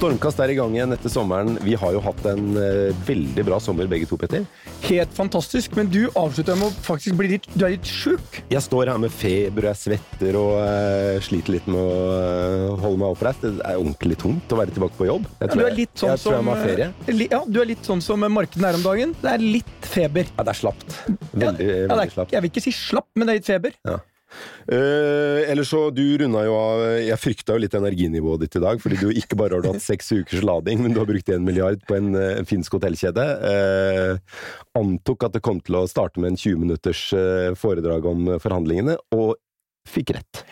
Stormkast er i gang igjen etter sommeren. Vi har jo hatt en eh, veldig bra sommer begge to, Petter. Helt fantastisk, men du avslutter med å faktisk bli litt Du er litt sjuk. Jeg står her med feber, og jeg svetter og eh, sliter litt med å eh, holde meg oppreist. Det er ordentlig tungt å være tilbake på jobb. Jeg Ja, tror du er jeg, litt sånn jeg, tror jeg som må ha ferie. eh, li- Ja, du er litt sånn som markedene er om dagen. Det er litt feber. Ja, det er slapt. Veldig, Ja, det veldig er, slapt. jeg vil ikke si slapp, men det er litt feber. Eh, ellers så, du runda jo av Jeg frykta jo litt energinivået ditt i dag, fordi du ikke bare har hatt seks ukers lading, men du har brukt en milliard på en, eh, en finsk hotellkjede. Uh, antok at det kom til å starte med en 20 minutters eh, foredrag om eh, forhandlingene, og fikk rett.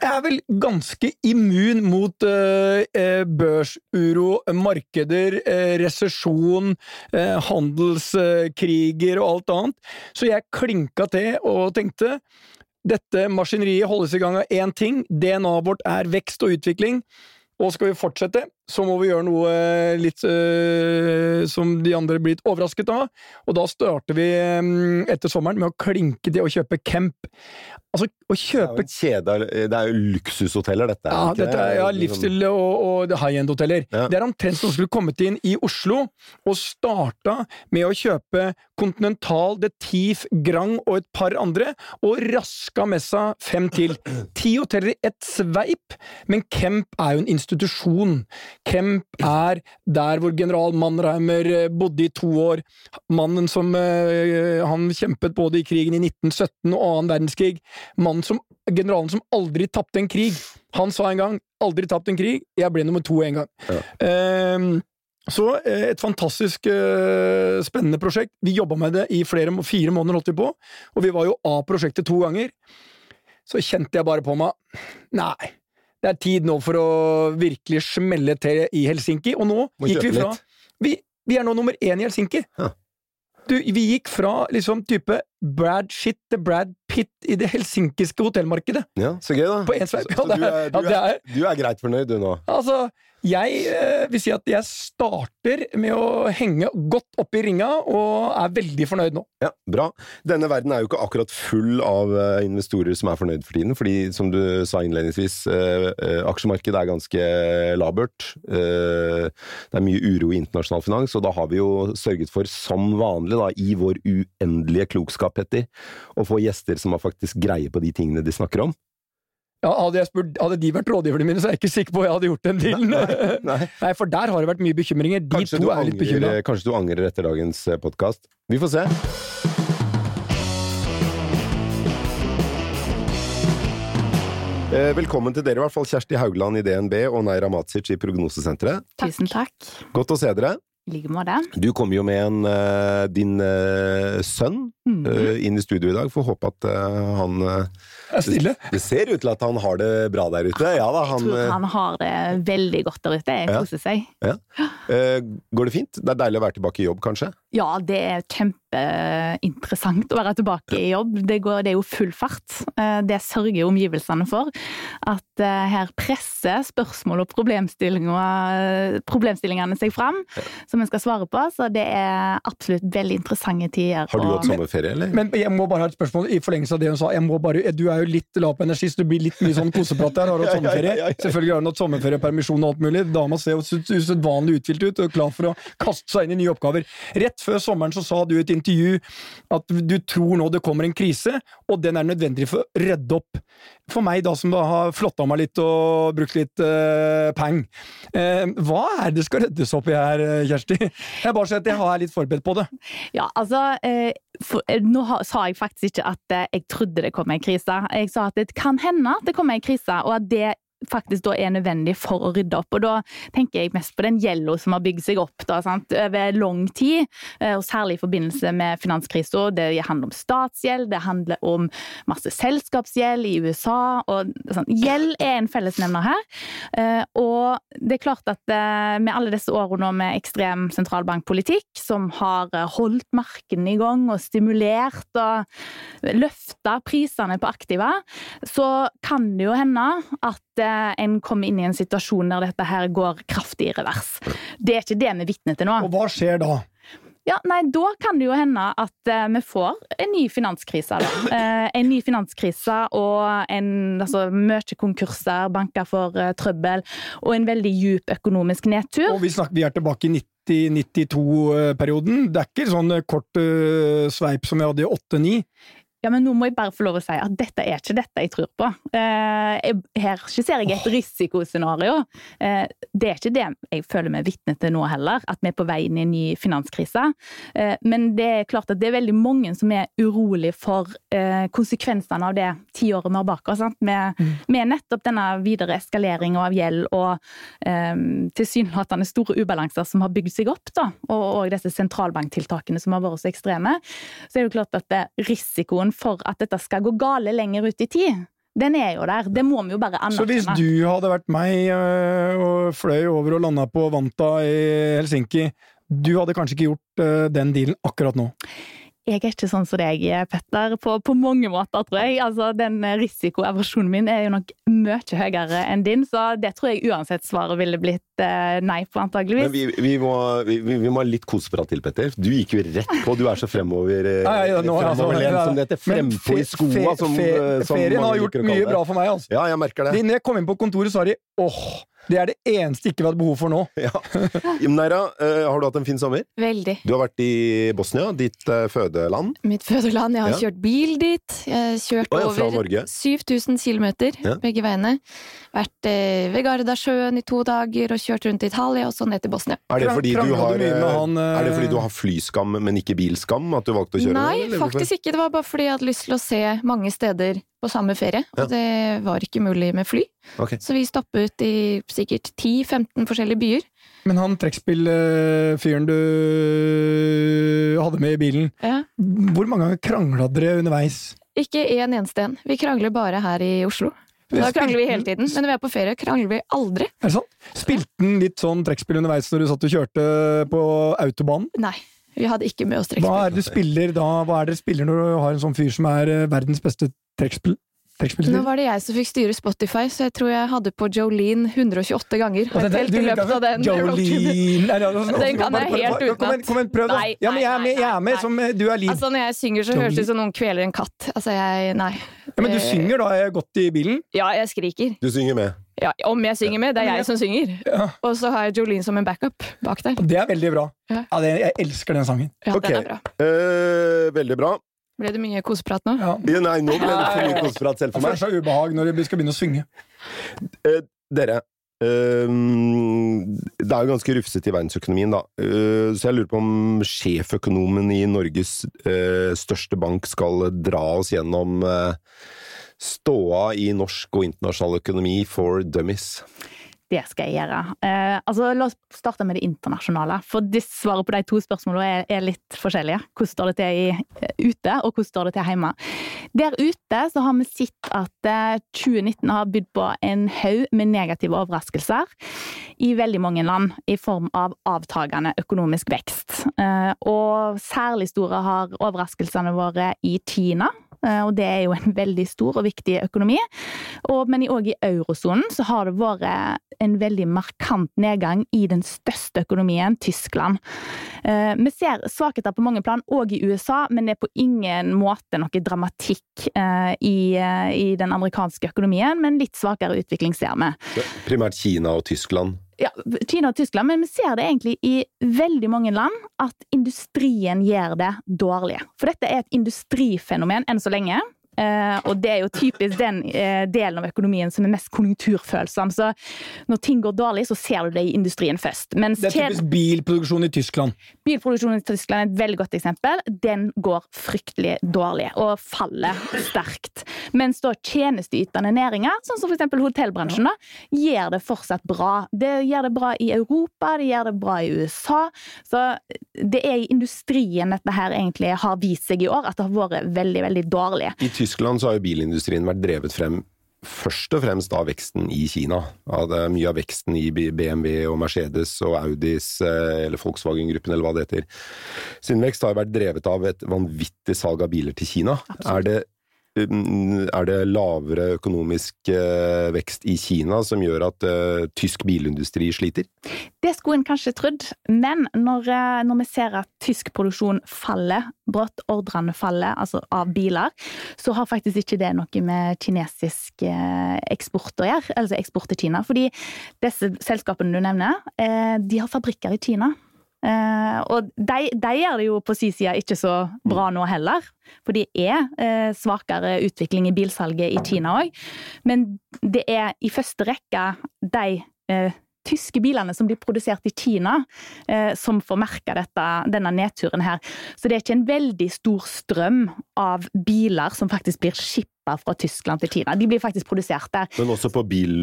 Jeg er vel ganske immun mot eh, eh, børsuro, markeder, eh, resesjon, eh, handelskriger og alt annet. Så jeg klinka til og tenkte dette maskineriet holdes i gang av én ting. DNA-et vårt er vekst og utvikling. Og skal vi fortsette, så må vi gjøre noe eh, litt eh, som de andre blir litt overrasket av. Og da starter vi eh, etter sommeren med å klinke til å kjøpe Camp. Altså, å Det er jo kjøpe kjede, det er jo luksushoteller, dette. ja, dette er ja, det? livsstil og, og high end-hoteller. Ja. Det er omtrent som om skulle kommet inn i Oslo og starta med å kjøpe Continental, The Thief, Grang og et par andre, og raska med seg fem til. Ti hoteller i ett sveip, men Kemp er jo en institusjon. Kemp er der hvor general Mannheimer eh, bodde i to år. Mannen som eh, Han kjempet både i krigen i 1917 og annen verdenskrig. Mannen som, generalen som aldri tapte en krig. Han sa en gang 'aldri tapt en krig', jeg ble nummer to en gang. Ja. Ehm, så eh, et fantastisk spennende prosjekt. Vi jobba med det i flere, fire måneder, holdt vi på, og vi var jo av prosjektet to ganger. Så kjente jeg bare på meg Nei, det er tid nå for å virkelig smelle til i Helsinki, og nå Må gikk vi fra vi, vi er nå nummer én i Helsinki. Du, vi gikk fra liksom type Brad Shit til Brad Pitt i det helsinkiske hotellmarkedet. Ja, så gøy, da. På en sveip. Ja, du, er- du, er- du er greit fornøyd, du nå? Altså, jeg eh, vil si at jeg starter med å henge godt oppi ringa, og er veldig fornøyd nå. Ja, bra. Denne verden er jo ikke akkurat full av eh, investorer som er fornøyd for tiden, fordi som du sa innledningsvis, eh, eh, aksjemarkedet er ganske labert. Eh, det er mye uro i internasjonal finans, og da har vi jo sørget for, som vanlig da, i vår uendelige klokskap, Petter, å få gjester som har faktisk greie på de tingene de snakker om. Ja, hadde, jeg spurt, hadde de vært rådgiverne mine, så er jeg ikke sikker på at jeg hadde gjort den dealen. Nei. Nei, for der har det vært mye bekymringer. De Kanskje to du, angrer, litt bekymra. kanskje du angrer etter dagens podkast. Vi får se. Eh, Velkommen til dere, i hvert fall Kjersti Haugland i DNB og Neira Matsic i Prognosesenteret. Tusen takk. Godt å se dere. I like måte. Du kom jo med en, eh, din eh, sønn Mm. eh, inn i studio i dag. Får håpe at eh, han Er. Det ser ut til at han har det bra der ute. Ja da, Jeg tror eh, han har det veldig godt der ute. Jeg Ja. koser seg. eh, Går det fint? Det er deilig å være tilbake i jobb, kanskje? Ja, det er kjempeinteressant å være tilbake i jobb. Det, går, det er jo full fart. Eh, Det sørger omgivelsene for. At eh, her presser spørsmål og problemstillinger, problemstillingene seg fram, som en skal svare på. Så det er absolutt veldig interessante tider. Har du hatt sommerferie, eller? Men jeg må bare ha et spørsmål i forlengelse av det hun sa. Jeg må bare, du er jo litt lav på energi, så det blir litt mye sånn koseprat her. Har du hatt Ja, ja, sommerferie? ja, ja, ja. Selvfølgelig har hun hatt sommerferie, permisjon og alt mulig. Dama ser usedvanlig uthvilt ut og klar for å kaste seg inn i nye oppgaver. Rett før sommeren så sa du i et intervju at du tror nå det kommer en krise, og den er nødvendig for å redde opp. For meg da som da har flotta meg litt og brukt litt uh, peng, Uh, hva er det skal reddes opp i her, eh, Kjersti? Jeg bare at jeg er litt forberedt på det. Ja, altså Uh, for, eh, Nå sa jeg faktisk ikke at eh, jeg trodde det kom en krise. Jeg sa at det kan hende at det kommer en krise, og at det faktisk da er nødvendig for å rydde opp. Og da tenker jeg mest på den gjelda som har bygd seg opp da, sant? over lang tid, eh, og særlig i forbindelse med finanskrisa. Det handler om statsgjeld, det handler om masse selskapsgjeld i USA. og sånn. Gjeld er en fellesnevner her. Eh, Og det er klart at eh, med alle disse årene med ekstrem sentralbankpolitikk, som har holdt markedene i gang og stimulert og løfta prisene på aktiva, så kan det jo hende at en kommer inn i en situasjon der dette her går kraftig i revers. Det er ikke det vi er vitne til nå. Og hva skjer da? Ja, nei, Da kan det jo hende at uh, vi får en ny finanskrise. Uh, en ny finanskrise og en, altså, mye konkurser, banker for uh, trøbbel og en veldig djup økonomisk nedtur. Og vi, snakker, vi er tilbake i 90-92-perioden. Det er ikke sånn kort sveip som vi hadde i 8-9. Ja, men nå må jeg bare få lov å si at dette er ikke dette jeg tror på. Eh, her skisserer jeg et risikoscenario. Eh, det er ikke det jeg føler meg vitne til nå heller, at vi er på vei inn i en ny finanskrise. Eh, men det er klart at det er veldig mange som er urolig for konsekvensene av det tiåret vi har bak oss. Med, mm. med, nettopp denne videre eskaleringa av gjeld og tilsynelatende store ubalanser som har bygd seg opp, da, og, og disse sentralbanktiltakene som har vært så ekstreme, så er det klart at det, risikoen for at dette skal gå gale lenger ut i tid, den er jo der. Det må vi jo bare anerkjenne. Så hvis du hadde vært meg øh, og fløy over og landa på Vanta i Helsinki, du hadde kanskje ikke gjort øh, den dealen akkurat nå? Jeg er ikke sånn som deg, Petter, på, på mange måter, tror jeg. Altså, Den risikoaversjonen min er jo nok mye høyere enn din, så det tror jeg uansett svaret ville blitt eh, nei på, antageligvis. Men vi, vi, må, vi, vi, må, ha litt koseprat til, Petter. Du gikk jo rett på, du er så fremover, eh, ja, ja, nå, fremoverlent altså, som det heter. Frempå i skoa som, fe, fe, som Ferien har gjort mye bra for meg, altså. Ja, jeg merker det. Når jeg kom inn på kontoret, så har de åh, det er det eneste ikke vi hadde behov for nå. Ja. Naira, uh, har du hatt en fin sommer? Veldig. Du har vært i Bosnia, ditt uh, fødeland? Mitt fødeland. Jeg har ja. kjørt bil dit. Jeg har kjørt oh, ja, over 7000 km begge veiene. Vært uh, ved Gardasjøen i to dager og kjørt rundt i Italia og så ned til Bosnia. Er det fordi, du har, han, er det fordi du har flyskam, men ikke bilskam? At du valgte å kjøre? Nei, eller? faktisk ikke. Det var bare fordi jeg hadde lyst til å se mange steder på samme ferie, og det var ikke mulig med fly. Okay. Så vi stoppet i sikkert 10-15 forskjellige byer. Men han trekkspillfyren du hadde med i bilen, ja. hvor mange ganger krangla dere underveis? Ikke én eneste en. Vi krangler bare her i Oslo. Da krangler vi hele tiden, men når vi er på ferie, krangler vi aldri. Er det sant? Spilte han litt sånn trekkspill underveis når du satt og kjørte på autobanen? Nei. Vi hadde ikke med oss trekkspill. Hva er det du spiller da? Hva er det du spiller når du har en sånn fyr som er eh, verdens beste trekkspill? Nå var det jeg som fikk styre Spotify, så jeg tror jeg hadde på Jolene 128 ganger. Helt det, i løpet av den Jolene Den kan jeg helt utenat. Kom, igjen, prøv, da! Nei, ja, men jeg er med, jeg er med som du er liv. Altså, når jeg synger, så høres det ut som noen kveler en katt. Altså, jeg Nei. Ja, men du eh, synger da godt i bilen? Ja, jeg skriker. Du synger med? Ja, Om jeg synger med. Det er jeg som synger. Og så har jeg Jolene som en backup bak der. Det er veldig bra. Ja. det, jeg elsker den sangen. Ja, okay. den er bra. Eh, veldig bra. Ble det mye koseprat nå? Ja. Nei, nå ble det for mye koseprat selv for meg. Det er så ubehag når vi skal begynne å synge. Eh, dere, uh, det er jo ganske rufsete i verdensøkonomien, da. Uh, så jeg lurer på om sjeføkonomen i Norges største bank skal dra oss gjennom ståa i norsk og internasjonal økonomi for dummies. Det skal jeg gjøre. Eh, altså, la oss starte med det internasjonale. For svaret på de to spørsmålene er, er, litt forskjellige. Hvordan står det til i, eh, ute, og hvordan står det til hjemme? Der ute så har vi sett at eh, 2019 har bydd på en haug med negative overraskelser i veldig mange land, i form av avtagende økonomisk vekst. Eh, og særlig store har overraskelsene våre i Kina og det er jo en veldig stor og viktig økonomi. Og, men òg i eurosonen så har det vært en veldig markant nedgang i den største økonomien, Tyskland. Eh, vi ser svakheter på mange plan, òg i USA, men det er på ingen måte noe dramatikk eh, i, i den amerikanske økonomien, men litt svakere utvikling ser vi. Primært Kina og Tyskland? Ja, Kina og Tyskland, men vi ser det egentlig i veldig mange land at industrien gjør det dårlig. For dette er et industrifenomen enn så lenge. Uh, og det er jo typisk den uh, delen av økonomien som er mest konjunkturfølsom. Så når ting går dårlig, så ser du det i industrien først. Mens det er typisk bilproduksjon i Tyskland. Bilproduksjon i Tyskland er et veldig godt eksempel. Den går fryktelig dårlig og faller sterkt. Mens da tjenesteytende næringer, sånn som f.eks. hotellbransjen, da, gjør det fortsatt bra. Det gjør det bra i Europa, det gjør det bra i USA. Så det er i industrien dette her egentlig har vist seg i år, at det har vært veldig, veldig dårlig. I Tyskland så har jo bilindustrien vært drevet frem først og fremst av veksten i Kina. Av mye av veksten i BMW og Mercedes og Audis, eh, eller Volkswagen-gruppen, eller hva det heter. Sin vekst har vært drevet av et vanvittig salg av biler til Kina. Er det, er det lavere økonomisk uh, vekst i Kina som gjør at uh, tysk bilindustri sliter? Det skulle en kanskje trodd, men når, når, vi ser at tysk produksjon faller brått, ordrene faller, altså av biler, så har faktisk ikke det noe med kinesisk eksport å gjøre, altså eksport til Kina. Fordi disse selskapene du nevner, de har fabrikker i Kina. Uh, og de, de, gjør det jo på sin side ikke så bra nå heller, for det er uh, svakere utvikling i bilsalget i Kina òg. Men det er i første rekke de uh, tyske bilene som blir produsert i Kina, som får merke denne nedturen her. Så det er ikke en veldig stor strøm av biler som faktisk blir skippa fra Tyskland til Kina. De blir faktisk produsert der. Men også på bil,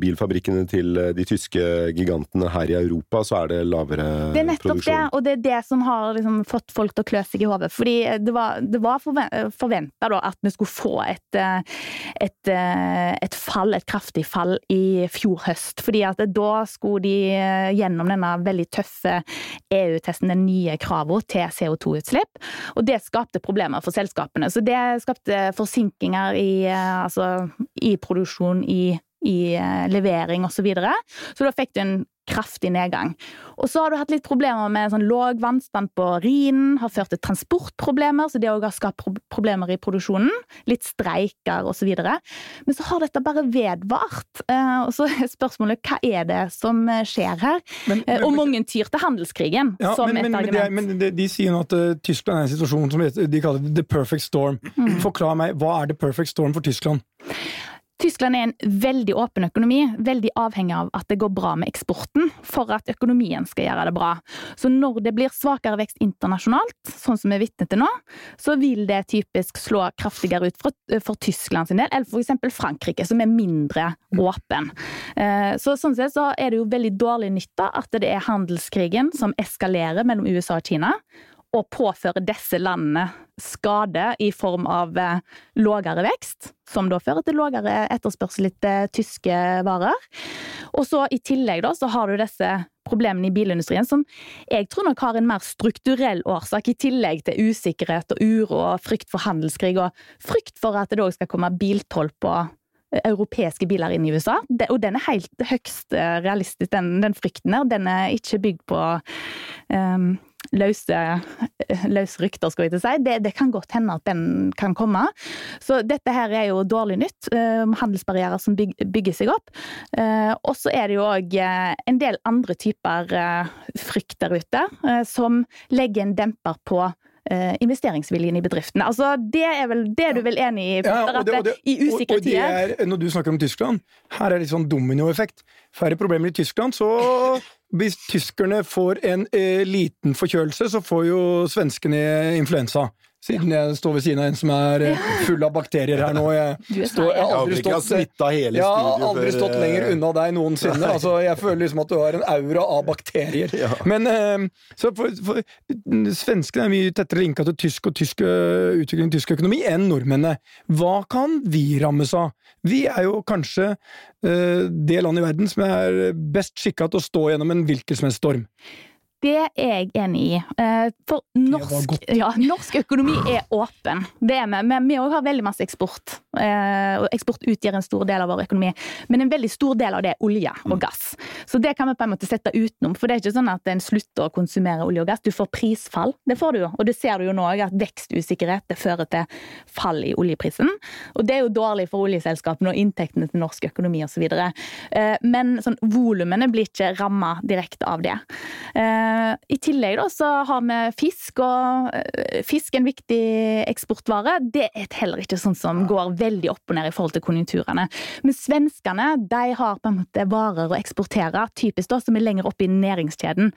bilfabrikkene til de tyske gigantene her i Europa, så er det lavere produksjon? Det er nettopp produksjon. det, og det er det som har liksom fått folk til å klø seg i hodet. Fordi det var, det var forventa at vi skulle få et, et, et, fall, et kraftig fall, i fjor høst. Fordi at da skulle de gjennom denne veldig tøffe EU-testen, den nye kravene til CO2-utslipp. Og det skapte problemer for selskapene. Så det skapte forsinkinger endringer i, eh, altså, i produksjon, i, i eh, levering osv. Så, videre. så da fikk du en kraftig nedgang. Og så har du hatt litt problemer med sånn låg vannstand på Rhinen, har ført til transportproblemer, så det òg har skapt problemer i produksjonen. Litt streiker osv. Men så har dette bare vedvart. Eh, og så er spørsmålet hva er det som skjer her? Men, men, og mange tyr til handelskrigen ja, som men, et argument. Men, de, de, sier nå at uh, Tyskland er en situasjon som de kaller the perfect storm. Mm. Forklar meg, hva er the perfect storm for Tyskland? Tyskland er en veldig åpen økonomi, veldig avhengig av at det går bra med eksporten for at økonomien skal gjøre det bra. Så når det blir svakere vekst internasjonalt, sånn som vi er vitne til nå, så vil det typisk slå kraftigere ut for, for Tyskland sin del, eller f.eks. Frankrike, som er mindre åpen. Eh, så sånn sett så er det jo veldig dårlig nytta at det er handelskrigen som eskalerer mellom USA og Kina, og påfører disse landene skade i form av lavere lågere vekst, som da fører til lågere etterspørsel etter tyske varer. Og så i tillegg da, så har du disse problemene i bilindustrien som jeg tror nok har en mer strukturell årsak, i tillegg til usikkerhet og uro og frykt for handelskrig og frykt for at det òg skal komme biltoll på eh, europeiske biler inn i USA. Og den er helt høgst eh, realistisk, den, den frykten der. Den er ikke bygd på um, løse, løse rykter, skal jeg til å si. Det, det, kan godt hende at den kan komme. Så dette her er jo dårlig nytt. Uh, handelsbarrierer som bygger seg opp. Uh, og så er det jo òg en del andre typer frykt der ute, som legger en demper på investeringsviljen i bedriftene. Altså, Det er vel, det er du vel enig i? Ja, og det, og det, I usikre tider? Når du snakker om Tyskland, her er det litt sånn dominoeffekt. Færre problemer i Tyskland, så hvis tyskerne får en eh, liten forkjølelse, så får jo svenskene influensa. Siden jeg står ved siden av en som er eh, full av bakterier her nå. Jeg, står, jeg har aldri stått, jeg har aldri stått lenger unna deg noensinne. Altså, jeg føler liksom at du har en aura av bakterier. Men eh, så for, for, Svenskene er mye tettere linka til tysk og tysk utvikling tysk økonomi enn nordmennene. Hva kan vi rammes av? Vi er jo kanskje det landet i verden som er best skikka til å stå gjennom en hvilken som helst storm. Det er jeg enig i. Eh, for norsk, ja, norsk økonomi er åpen. Det er vi. Vi òg har veldig masse eksport. Eh, og eksport utgjør en stor del av vår økonomi. Men en veldig stor del av det er olje og mm. gass. Så det kan vi på en måte sette utenom. For det er ikke sånn at en slutter å konsumere olje og gass. Du får prisfall. Det får du jo. Og det ser du jo nå at vekstusikkerhet det fører til fall i oljeprisen. Og det er jo dårlig for oljeselskapene og inntektene til norsk økonomi osv. Eh, men sånn, volumene blir ikke ramma direkte av det. Eh, I tillegg da, så har vi fisk, og fisk er en viktig eksportvare. Det er heller ikke sånn som går veldig opp og ned i forhold til konjunkturene. Men svenskene de har på en måte varer å eksportere, typisk da, som er lenger oppe i næringskjeden.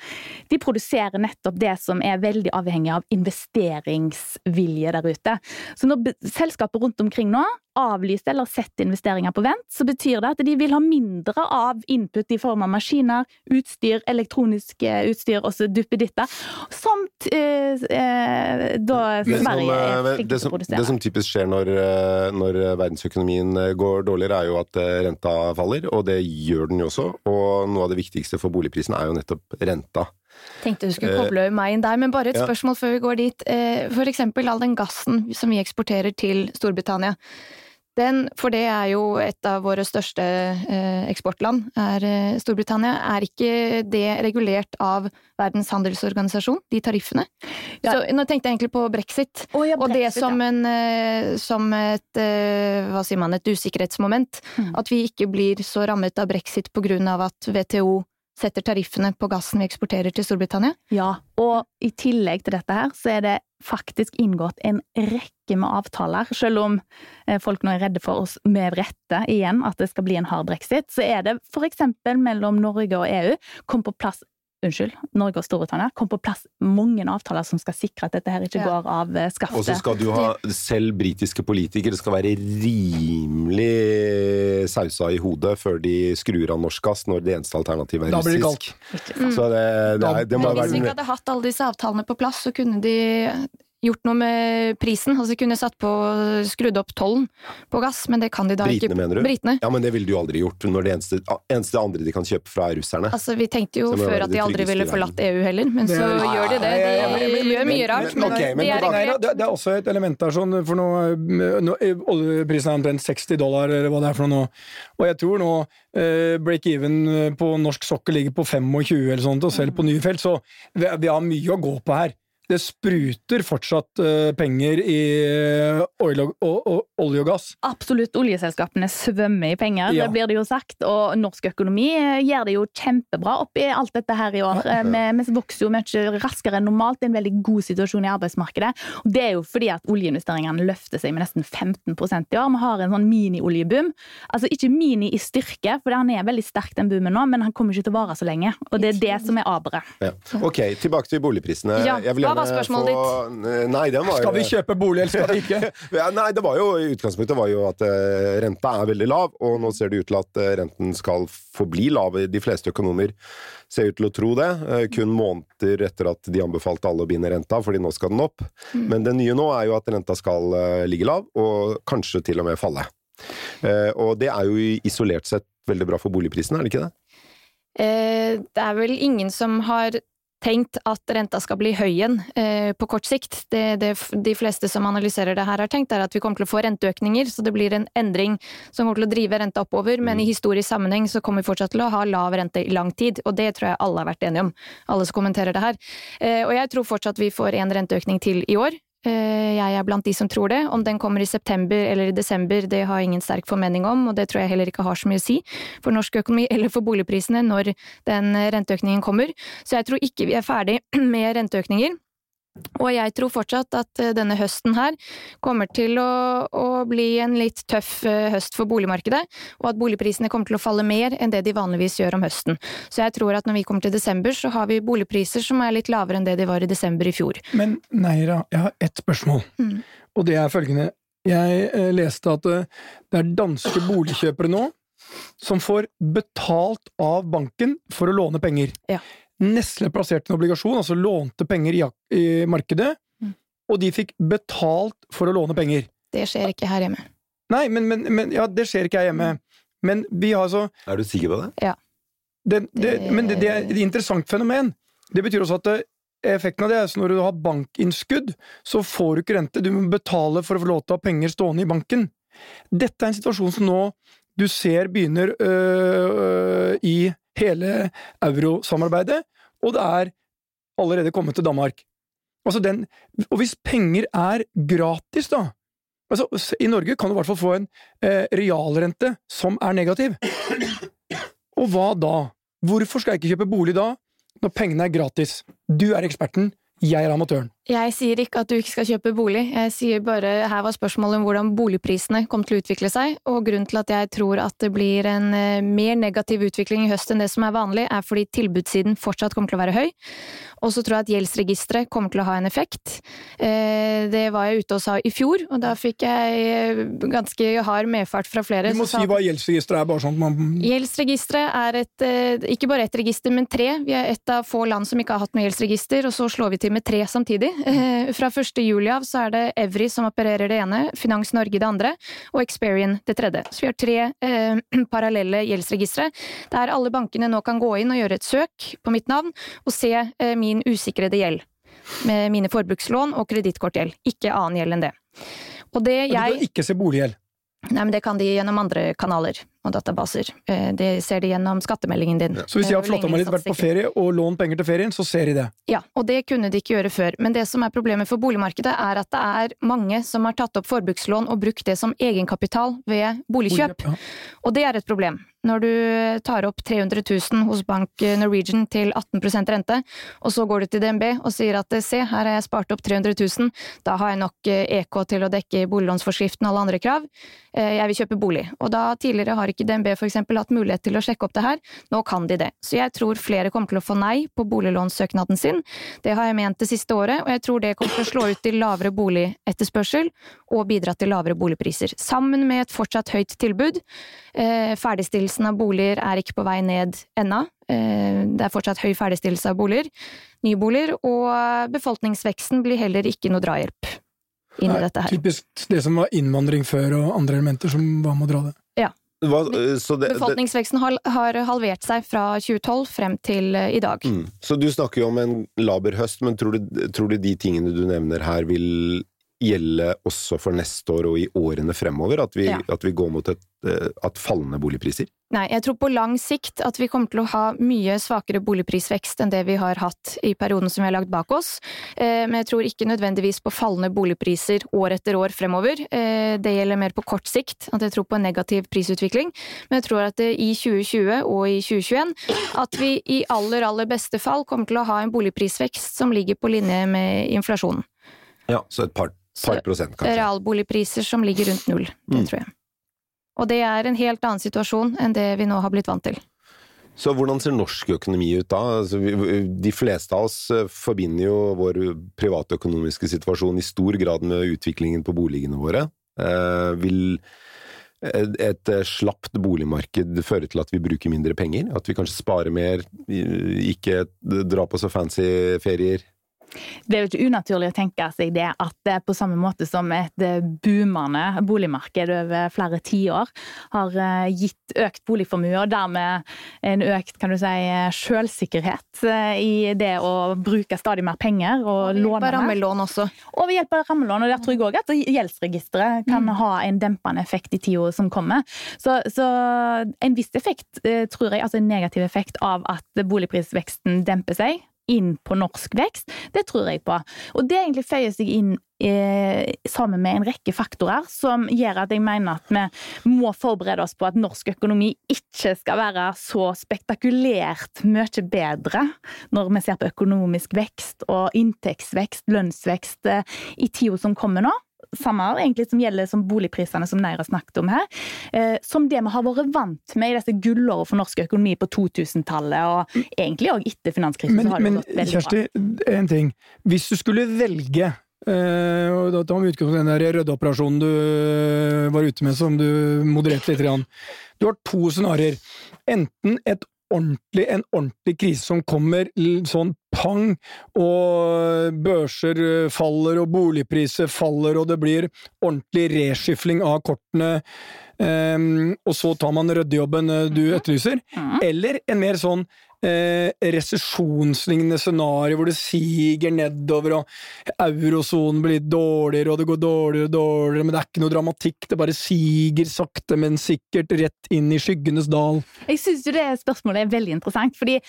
De produserer nettopp det som er veldig avhengig av investeringsvilje der ute. Så når selskaper rundt omkring nå avlyser eller setter investeringer på vent, så betyr det at de vil ha mindre av input i form av maskiner, utstyr, elektronisk utstyr og så duppeditter, som eh, eh, da Sverige er eh, flink til å produsere. Det som typisk skjer når, når, verdensøkonomien går dårligere, er jo at renta faller, og det gjør den jo også. Og noe av det viktigste for boligprisen er jo nettopp renta. Tenkte du skulle koble meg inn der, men bare et spørsmål før vi går dit. For eksempel all den gassen som vi eksporterer til Storbritannia. Den, for det er jo et av våre største eh, eksportland, er eh, Storbritannia. Er ikke det regulert av Verdens handelsorganisasjon, de tariffene? Ja. Så Nå tenkte jeg egentlig på brexit, oh, ja, brexit og det som, en, eh, som et hva sier man, et usikkerhetsmoment. Mm. At vi ikke blir så rammet av brexit på grunn av at WTO setter tariffene på gassen vi eksporterer til Storbritannia? Ja, og i tillegg til dette her, så er det faktisk inngått en rekke med avtaler. Selv om eh, folk nå er redde for oss med rette igjen, at det skal bli en hard brexit, så er det eksempel mellom Norge og EU kom på plass unnskyld, Norge og Storbritannia kom på plass mange avtaler som skal sikre at dette her ikke ja. går av eh, skaftet. Og så skal du ha selv britiske politikere skal være rimelig sausa i hodet før de skrur av norsk gass, når det eneste alternativet er russisk. Da blir det kaldt. Mm. Så det, det, det, det må være Hvis vi ikke hadde hatt alle disse avtalene på plass, så kunne de gjort noe med prisen. Altså kunne satt på, skrudd opp tollen på gass, men det kan de da Britene, ikke. mener du? Britene. Ja, men det ville de jo aldri gjort, når det eneste, eneste, andre de kan kjøpe fra, er russerne. Altså, Vi tenkte jo før at de aldri ville forlatt EU heller, men så ja, gjør de det. De gjør mye rart, men, okay, men, det, er det, det, er også et element der, sånn, for nå, nå Oljeprisen er omtrent 60 dollar, eller hva det er for noe nå. Og jeg tror nå eh, break-even på norsk sokkel ligger på 25 eller sånt, og selv på nye felt, så vi, vi har mye å gå på her det spruter fortsatt uh, penger i oil olje, og, og, olje, og, gass. Absolutt. Oljeselskapene svømmer i penger, ja. det blir det jo sagt. Og norsk økonomi uh, gjør det jo kjempebra oppi alt dette her i år. Vi vokser jo mye raskere enn normalt. Det er en veldig god situasjon i arbeidsmarkedet. Og det er jo fordi at oljeinvesteringene løfter seg med nesten 15% i år. Vi har en sånn mini-oljeboom. Altså ikke mini i styrke, for han er veldig sterk den boomen nå, men han kommer ikke til å vare så lenge. Og det er det som er aberet. Ja. Ok, tilbake til boligprisene. Ja. Jeg vil gjerne var spørsmålet ditt? Nei, var Skal vi kjøpe bolig, eller skal vi ikke? ja, nei, det var jo utgangspunktet var jo at uh, renta er veldig lav, og nå ser det ut til at uh, renten skal forbli lav. De fleste økonomer ser ut til å tro det. Uh, kun måneder etter at de anbefalte alle å binde renta, fordi nå skal den opp. Mm. Men det nye nå er jo at renta skal ligge lav, og kanskje til og med falle. og det er jo isolert sett veldig bra for boligprisen, er det ikke det? det er vel ingen som har tenkt at renta skal bli høy igjen eh, på kort sikt. Det, det, de fleste som analyserer det her har tenkt, er at vi kommer til å få renteøkninger, så det blir en endring som kommer til å drive renta oppover, men i mm. historisk sammenheng så kommer vi fortsatt til å ha lav rente i lang tid, og det tror jeg alle har vært enige om, alle som kommenterer det her. Eh, og jeg tror fortsatt vi får en renteøkning til i år, jeg er blant de som tror det. Om den kommer i september eller i desember, det har ingen sterk formening om, og det tror jeg heller ikke har så mye å si for norsk økonomi eller for boligprisene når den renteøkningen kommer. Så jeg tror ikke vi er ferdig med renteøkninger. Og jeg tror fortsatt at eh, denne høsten her kommer til å, å, bli en litt tøff eh, høst for boligmarkedet, og at boligprisene kommer til å falle mer enn det de vanligvis gjør om høsten. Så jeg tror at når vi kommer til desember, så har vi boligpriser som er litt lavere enn det de var i desember i fjor. Men Neira, jeg har ett spørsmål, mm. og det er følgende. Jeg eh, leste at det er danske boligkjøpere nå som får betalt av banken for å låne penger. Ja. Nestle plasserte en obligasjon, altså lånte penger i, i markedet, mm. og de fikk betalt for å låne penger. Det skjer ikke her hjemme. Nei, men, men, men ja, det skjer ikke her hjemme. Men vi har altså Er du sikker på det? Ja. Det, det, men det, det, er et interessant fenomen. Det betyr også at effekten av det er at når du har bankinnskudd, så får du ikke rente. Du må betale for å få lov til å ha penger stående i banken. Dette er en situasjon som nå du ser begynner øh, øh, i hele eurosamarbeidet, og det er allerede kommet til Danmark. Altså den, og hvis penger er gratis, da altså I Norge kan du i hvert fall få en eh, realrente som er negativ. Og hva da? Hvorfor skal jeg ikke kjøpe bolig da, når pengene er gratis? Du er eksperten, jeg er amatøren. Jeg sier ikke at du ikke skal kjøpe bolig, jeg sier bare her var spørsmålet om hvordan boligprisene kom til å utvikle seg, og grunnen til at jeg tror at det blir en eh, mer negativ utvikling i høst enn det som er vanlig, er fordi tilbudssiden fortsatt kommer til å være høy, og så tror jeg at gjeldsregisteret kommer til å ha en effekt. Eh, det var jeg ute og sa i fjor, og da fikk jeg eh, ganske hard medfart fra flere. Du må si hva gjeldsregisteret er, bare sånn at man Gjeldsregisteret er et, ikke bare ett register, men tre. Vi er et av få land som ikke har hatt noe gjeldsregister, og så slår vi til med tre samtidig. Eh, fra 1. juli av så er det Evry som opererer det ene, Finans Norge det andre, og Experian det tredje. Så vi har tre eh, parallelle gjeldsregistre, der alle bankene nå kan gå inn og gjøre et søk på mitt navn, og se eh, min usikrede gjeld. Med mine forbrukslån og kredittkortgjeld. Ikke annen gjeld enn det. Og det jeg... Men du kan ikke se boliggjeld? Nei, men det kan de gjennom andre kanaler og databaser. Eh, det ser de gjennom skattemeldingen din. Så hvis de har flotta meg litt, vært på ferie og lånt penger til ferien, så ser de det? Ja, og det kunne de ikke gjøre før. Men det som er problemet for boligmarkedet, er at det er mange som har tatt opp forbrukslån og brukt det som egenkapital ved boligkjøp. Boligkjøp ja. Og det er et problem. Når du tar opp 300 000 hos Bank Norwegian til 18% rente, og så går du til DNB og sier at se, her har jeg spart opp 300 000, da har jeg nok EK eh, e til å dekke boliglånsforskriften og alle andre krav, eh, jeg vil kjøpe bolig. Og da tidligere har ikke DNB eksempel hatt mulighet til å sjekke opp det her, nå kan de det. Så jeg tror flere kommer til å få nei på boliglånssøknaden sin, det har jeg ment det siste året, og jeg tror det kommer til å slå ut til lavere boligetterspørsel og bidra til lavere boligpriser. Sammen med et fortsatt høyt tilbud. Eh, ferdigstillelsen av boliger er ikke på vei ned ennå. Eh, det er fortsatt høy ferdigstillelse av boliger, nyboliger, og befolkningsveksten blir heller ikke noe drahjelp inn i dette her. Typisk det som var innvandring før, og andre elementer som var med å dra det. Ja. Hva, det, Befolkningsveksten har, har, halvert seg fra 2012 frem til uh, i dag. Mm. Så du snakker jo om en laber høst, men tror du, tror du de tingene du nevner her vil gjelde også for neste år og i årene fremover? At vi, ja. at vi går mot et, eh, at fallende boligpriser? Nei, jeg tror på lang sikt at vi kommer til å ha mye svakere boligprisvekst enn det vi har hatt i perioden som vi har lagt bak oss. Eh, men jeg tror ikke nødvendigvis på fallende boligpriser år etter år fremover. Eh, det gjelder mer på kort sikt, at jeg tror på en negativ prisutvikling. Men jeg tror at i 2020 og i 2021 at vi i aller, aller beste fall kommer til å ha en boligprisvekst som ligger på linje med inflasjonen. Ja, så et par par prosent, kanskje. Realboligpriser som ligger rundt null, det mm. tror jeg. Og det er en helt annen situasjon enn det vi nå har blitt vant til. Så hvordan ser norsk økonomi ut da? Altså, de fleste av oss eh, forbinder jo vår privatøkonomiske situasjon i stor grad med utviklingen på boligene våre. Eh, vil et slapt boligmarked føre til at vi bruker mindre penger? At vi kanskje sparer mer, ikke drar på så fancy ferier? Det er jo ikke unaturlig å tenke seg det at det på samme måte som et eh, boomende boligmarked over flere tiår har eh, gitt økt boligformue, og dermed en økt kan du si, selvsikkerhet eh, i det å bruke stadig mer penger og, og låne. Og rammelån også. Og ved hjelp av rammelån, og der tror jeg òg at gjeldsregisteret kan mm. ha en dempende effekt i tida som kommer. Så, så, en viss effekt, tror jeg, altså en negativ effekt av at boligprisveksten demper seg, inn på norsk vekst, det tror jeg på. Og det egentlig føyer seg inn eh, sammen med en rekke faktorer som gjør at jeg mener at vi må forberede oss på at norsk økonomi ikke skal være så spektakulært mye bedre når vi ser på økonomisk vekst og inntektsvekst, lønnsvekst eh, i tida som kommer nå samme egentlig som gjelder som boligprisene som Neira snakket om her. Eh, som det vi har vært vant med i disse gullårene for norsk økonomi på 2000-tallet, og egentlig òg etter finanskrisen. Men, men Kjersti, en ting. Hvis du skulle velge Uh, og da tar vi utgangspunkt i den der ryddeoperasjonen du uh, var ute med, som du modererte litt. Du har to scenarioer. Enten et ordentlig, en ordentlig krise som kommer sånn pang, og børser eh, faller, og boligpriser faller, og det blir ordentlig reskifling av kortene, um, og så tar man ryddejobben eh, du mhm. etterlyser. Mhm. Eller en mer sånn eh, resesjonslignende scenario hvor det siger nedover, og eurosonen blir dårligere, og det går dårligere og dårligere, men det er ikke noe dramatikk, det bare siger sakte, men sikkert rett inn i skyggenes dal. Jeg syns jo det spørsmålet er veldig interessant, fordi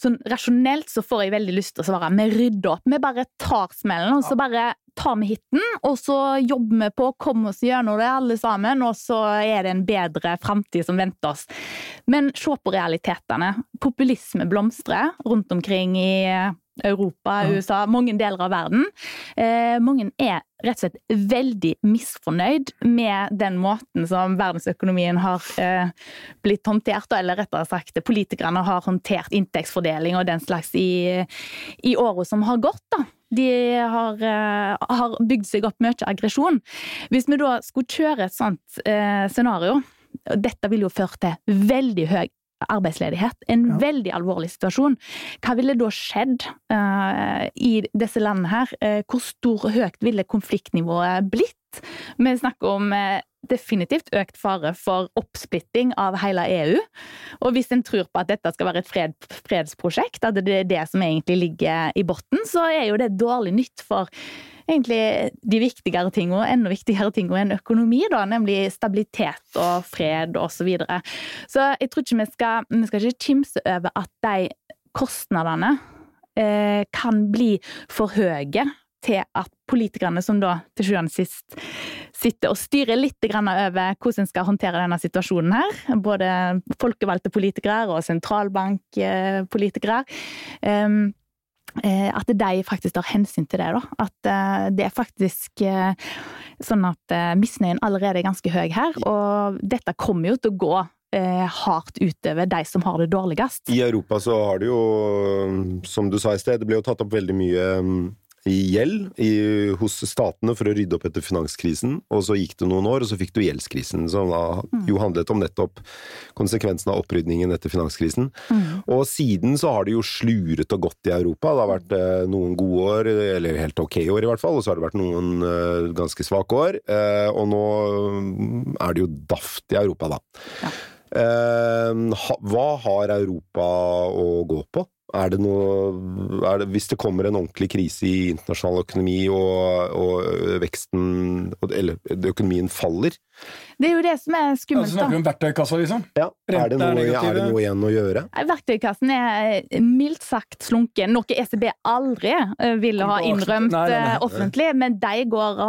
sånn rasjonelt så får jeg veldig lyst til å svare vi rydder opp. Vi bare tar smellen, og så bare tar vi hiten, og så jobber vi på å komme oss gjennom det alle sammen, og så er det en bedre framtid som venter oss. Men se på realitetene. Populisme blomstrer rundt omkring i Europa, USA, mange deler av verden. Eh, mange er rett og slett veldig misfornøyd med den måten som verdensøkonomien har eh, blitt håndtert, eller rettere sagt politikerne har håndtert inntektsfordeling og den slags i, i året som har gått. da. De har, eh, har, bygd seg opp mye aggresjon. Hvis vi da skulle kjøre et sånt eh, scenario, dette vil jo føre til veldig høy arbeidsledighet. En Ja. veldig alvorlig situasjon. Hva ville da skjedd uh, i disse landene her? Uh, hvor stor og høyt ville konfliktnivået blitt? Vi snakker om uh, definitivt økt fare for oppsplitting av hele EU. Og hvis en tror på at dette skal være et fred, fredsprosjekt, at det er det som egentlig ligger i bunnen, så er jo det dårlig nytt for egentlig de viktigere tingene, enda viktigere tingene enn økonomi, da, nemlig stabilitet og fred og så videre. Så jeg tror ikke vi skal, vi skal ikke kimse over at de kostnadene eh, kan bli for høye til at politikerne som da til sjuende og sist sitter og styrer litt over hvordan en skal håndtere denne situasjonen her, både folkevalgte politikere og sentralbankpolitikere, eh, at de faktisk tar hensyn til det. da. At eh, det er faktisk eh, sånn at eh, misnøyen allerede er ganske høy her, og dette kommer jo til å gå eh, hardt utover de som har det dårligst. I Europa så har det jo, som du sa i sted, det ble jo tatt opp veldig mye mm, gjeld i, hos statene for å rydde opp etter finanskrisen, og så gikk det noen år, og så fikk du gjeldskrisen, som da jo handlet om nettopp konsekvensen av opprydningen etter finanskrisen. Mm. Og siden så har det jo sluret og gått i Europa. Det har vært eh, noen gode år, eller helt ok år i hvert fall, og så har det vært noen eh, ganske svake år. Eh, og nå mm, er det jo daft i Europa, da. Ja. Eh, ha, hva har Europa å gå på? Er det noe er det, Hvis det kommer en ordentlig krise i internasjonal økonomi, og, og veksten Eller økonomien faller, Det er jo det som er Altså, skummelt, da. snakker vi om verktøykassa, liksom? ja, er, det noe, er det noe igjen å gjøre? Verktøykassen er eh, mildt sagt slunken, noe ECB aldri eh, ville ha innrømt Nei, nei, nei. eh, offentlig, men de går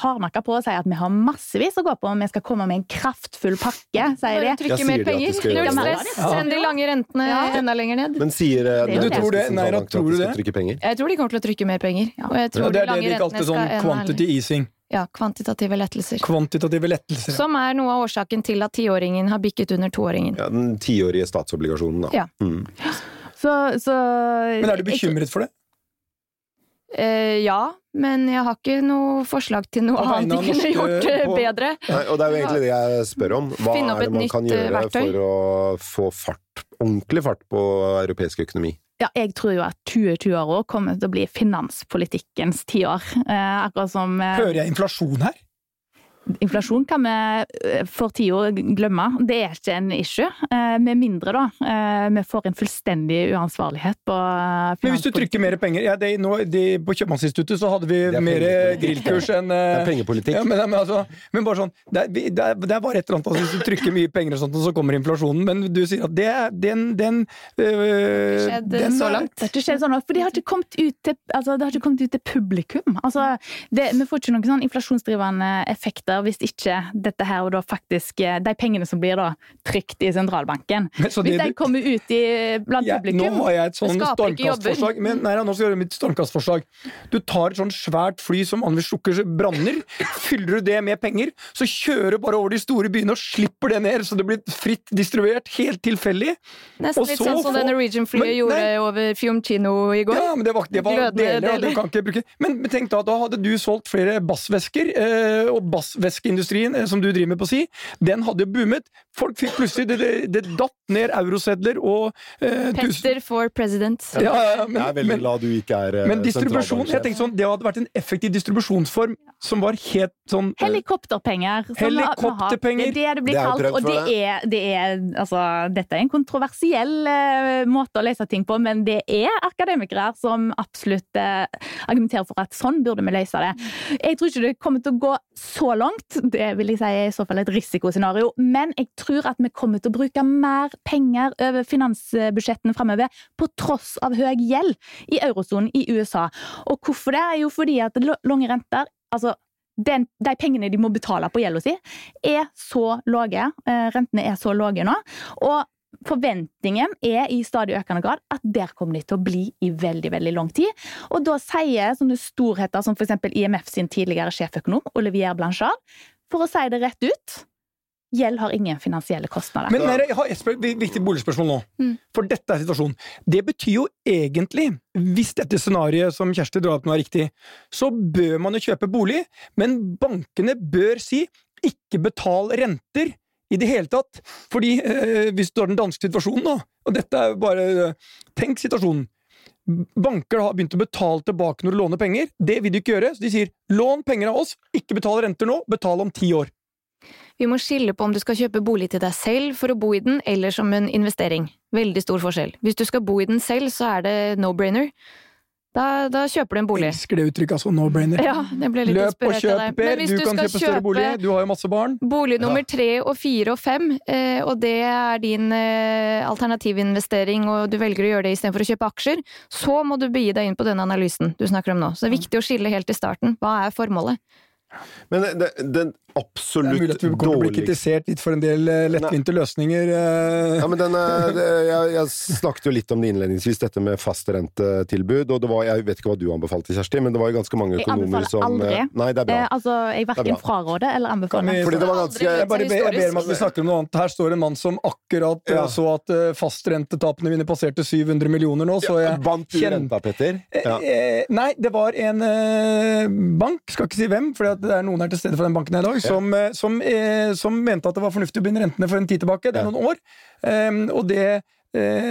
hardnakka på og sier at vi har massevis å gå på, og vi skal komme med en kraftfull pakke, sier de. Trykke mer penger. Null det? stress. Send de lange rentene Ja. enda lenger ned. Men sier Det Du tror det? Nei, da, tror du det? Jeg tror de kommer til å trykke mer penger. Og jeg tror Ja, det er de det de kalte sånn quantity easing. Ja, kvantitative lettelser. Kvantitative lettelser. Som er noe av årsaken til at tiåringen har bikket under toåringen. Ja, Den tiårige statsobligasjonen, da. Ja. Mm. Så, så Men er du bekymret for det? Eh, ja, men jeg har ikke noe forslag til noe annet jeg de kunne gjort på- bedre. Nei, og det er jo egentlig det jeg spør om. Hva er det man kan eh, gjøre verktøy. for å få fart, ordentlig fart på europeisk økonomi? ja, jeg tror jo at 2020-åra kommer til å bli finanspolitikkens tiår. Eh, akkurat som eh, Hører jeg inflasjon her? Inflasjon kan vi eh, for tida glemme. Det er ikke en issue. Eh, Med mindre da eh, vi får en fullstendig uansvarlighet på Men hvis du trykker mer penger ja, det, nå, de, På Kjøpmannsinstituttet så hadde vi er mer grillkurs enn Det er pengepolitikk. ja, men, men, altså, men bare sånn det er, det, er, det er bare et eller annet altså, Hvis du trykker mye penger og sånt, og så kommer inflasjonen. Men du sier at det er den, den, øh, skjedd den så langt. Det har ikke skjedd sånn, for det har ikke kommet ut til, altså, det har ikke kommet ut til publikum. Altså, det, vi får ikke noen sånn inflasjonsdrivende effekter hvis ikke dette her og da faktisk eh, De pengene som blir da trykt i sentralbanken. Men så Hvis de kommer ut i, blant Ja, publikum nå har jeg et sånn Det stormkastforslag. Men, nei, nå skal jeg gjøre mitt stormkastforslag. Du tar et sånn svært fly som vanligvis slukker branner, fyller du det med penger, så kjører du bare over de store byene og slipper det ned, så det blir fritt distribuert, helt tilfeldig. Nesten Og litt sånn som det Norwegian-flyet gjorde nei. over Fiumcino i går. Ja, men det var, det var deler, deler, og du kan ikke bruke Men tenk da, da hadde du solgt flere bassvesker, eh, og bassveskeindustrien, eh, som du driver med på si, den hadde jo boomet. Folk fikk plutselig Det, det, det datt ned eurosedler og eh, tusen- for president. Ja, men, jeg er veldig glad du ikke er eh, men distribusjon jeg tenkte sånn, Det hadde vært en effektiv distribusjonsform som var helt sånn eh, Helikopterpenger. som Helikopterpenger. Det er det det blir kalt. Og det det. er, det er altså, Dette er en kontroversiell eh, måte å løse ting på, men det er akademikere som absolutt eh, argumenterer for at sånn burde vi løse det. Jeg tror ikke det kommer til å gå så langt, det vil jeg si er i så fall et risikoscenario, men jeg tror at vi kommer til å bruke mer penger over finansbudsjettene fremover, på tross av høy gjeld i eurosonen i USA. Og hvorfor det? er Jo, fordi at lange renter altså den, de pengene de må betale på gjelda si, er så lave. Eh, rentene er så lave nå. Og forventningen er i stadig økende grad at der kommer de til å bli i veldig veldig lang tid. Og da sier sånne storheter som f.eks. IMF sin tidligere sjeføkonom, Olivier Blanchard, for å si det rett ut Gjeld har ingen finansielle kostnader. Men nei, jeg har et viktig boligspørsmål nå. Mm. For dette er situasjonen. Det betyr jo egentlig, hvis dette scenarioet som Kjersti drar opp nå er riktig, så bør man jo kjøpe bolig, men bankene bør si ikke betal renter i det hele tatt. Fordi eh, hvis du har den danske situasjonen, nå, og dette er jo bare eh, Tenk situasjonen. Banker har begynt å betale tilbake når du låner penger. Det vil de ikke gjøre, så de sier lån penger av oss, ikke betal renter nå, betal om ti år. Vi må skille på om du skal kjøpe bolig til deg selv for å bo i den, eller som en investering. Veldig stor forskjell. Hvis du skal bo i den selv, så er det no-brainer. Da, da kjøper du en bolig. Elsker det uttrykket, altså. No-brainer. Ja, Løp og kjøp. Per. Men hvis Du kan kjøpe større bolig. Du har jo masse barn. Bolig nummer tre og fire og fem, eh, og det er din eh, alternativinvestering, og du velger å gjøre det istedenfor å kjøpe aksjer, så må du begi deg inn på denne analysen du snakker om nå. Så det er viktig å skille helt i starten. Hva er formålet? Men det, den Det er mulig at vi kommer til å bli kritisert litt for en del eh, lettvinte løsninger. eh. Ja, men den er, jeg, jeg snakket jo litt om det innledningsvis, dette med fastrentetilbud. Og det var, jeg vet ikke hva du anbefalte, Kjersti, men det var jo ganske mange økonomer som Jeg anbefaler aldri. eh, Nei, det er bra. Eh, altså, jeg er verken fraråder eller anbefaler. Fordi det var ganske Jeg bare ber, jeg ber om at vi snakker om noe annet. Her står en mann som akkurat eh, Ja. så at eh, fastrentetapene mine passerte 700 millioner nå, så jeg Vant du kjenn- renta, Petter? Ja. Eh, nei, det var en eh, bank, skal ikke si hvem, for det er noen her til stede fra den banken i dag, som, eh, som, eh, som mente at det var fornuftig å binde rentene for en tid tilbake. Det er noen år. Um, og det,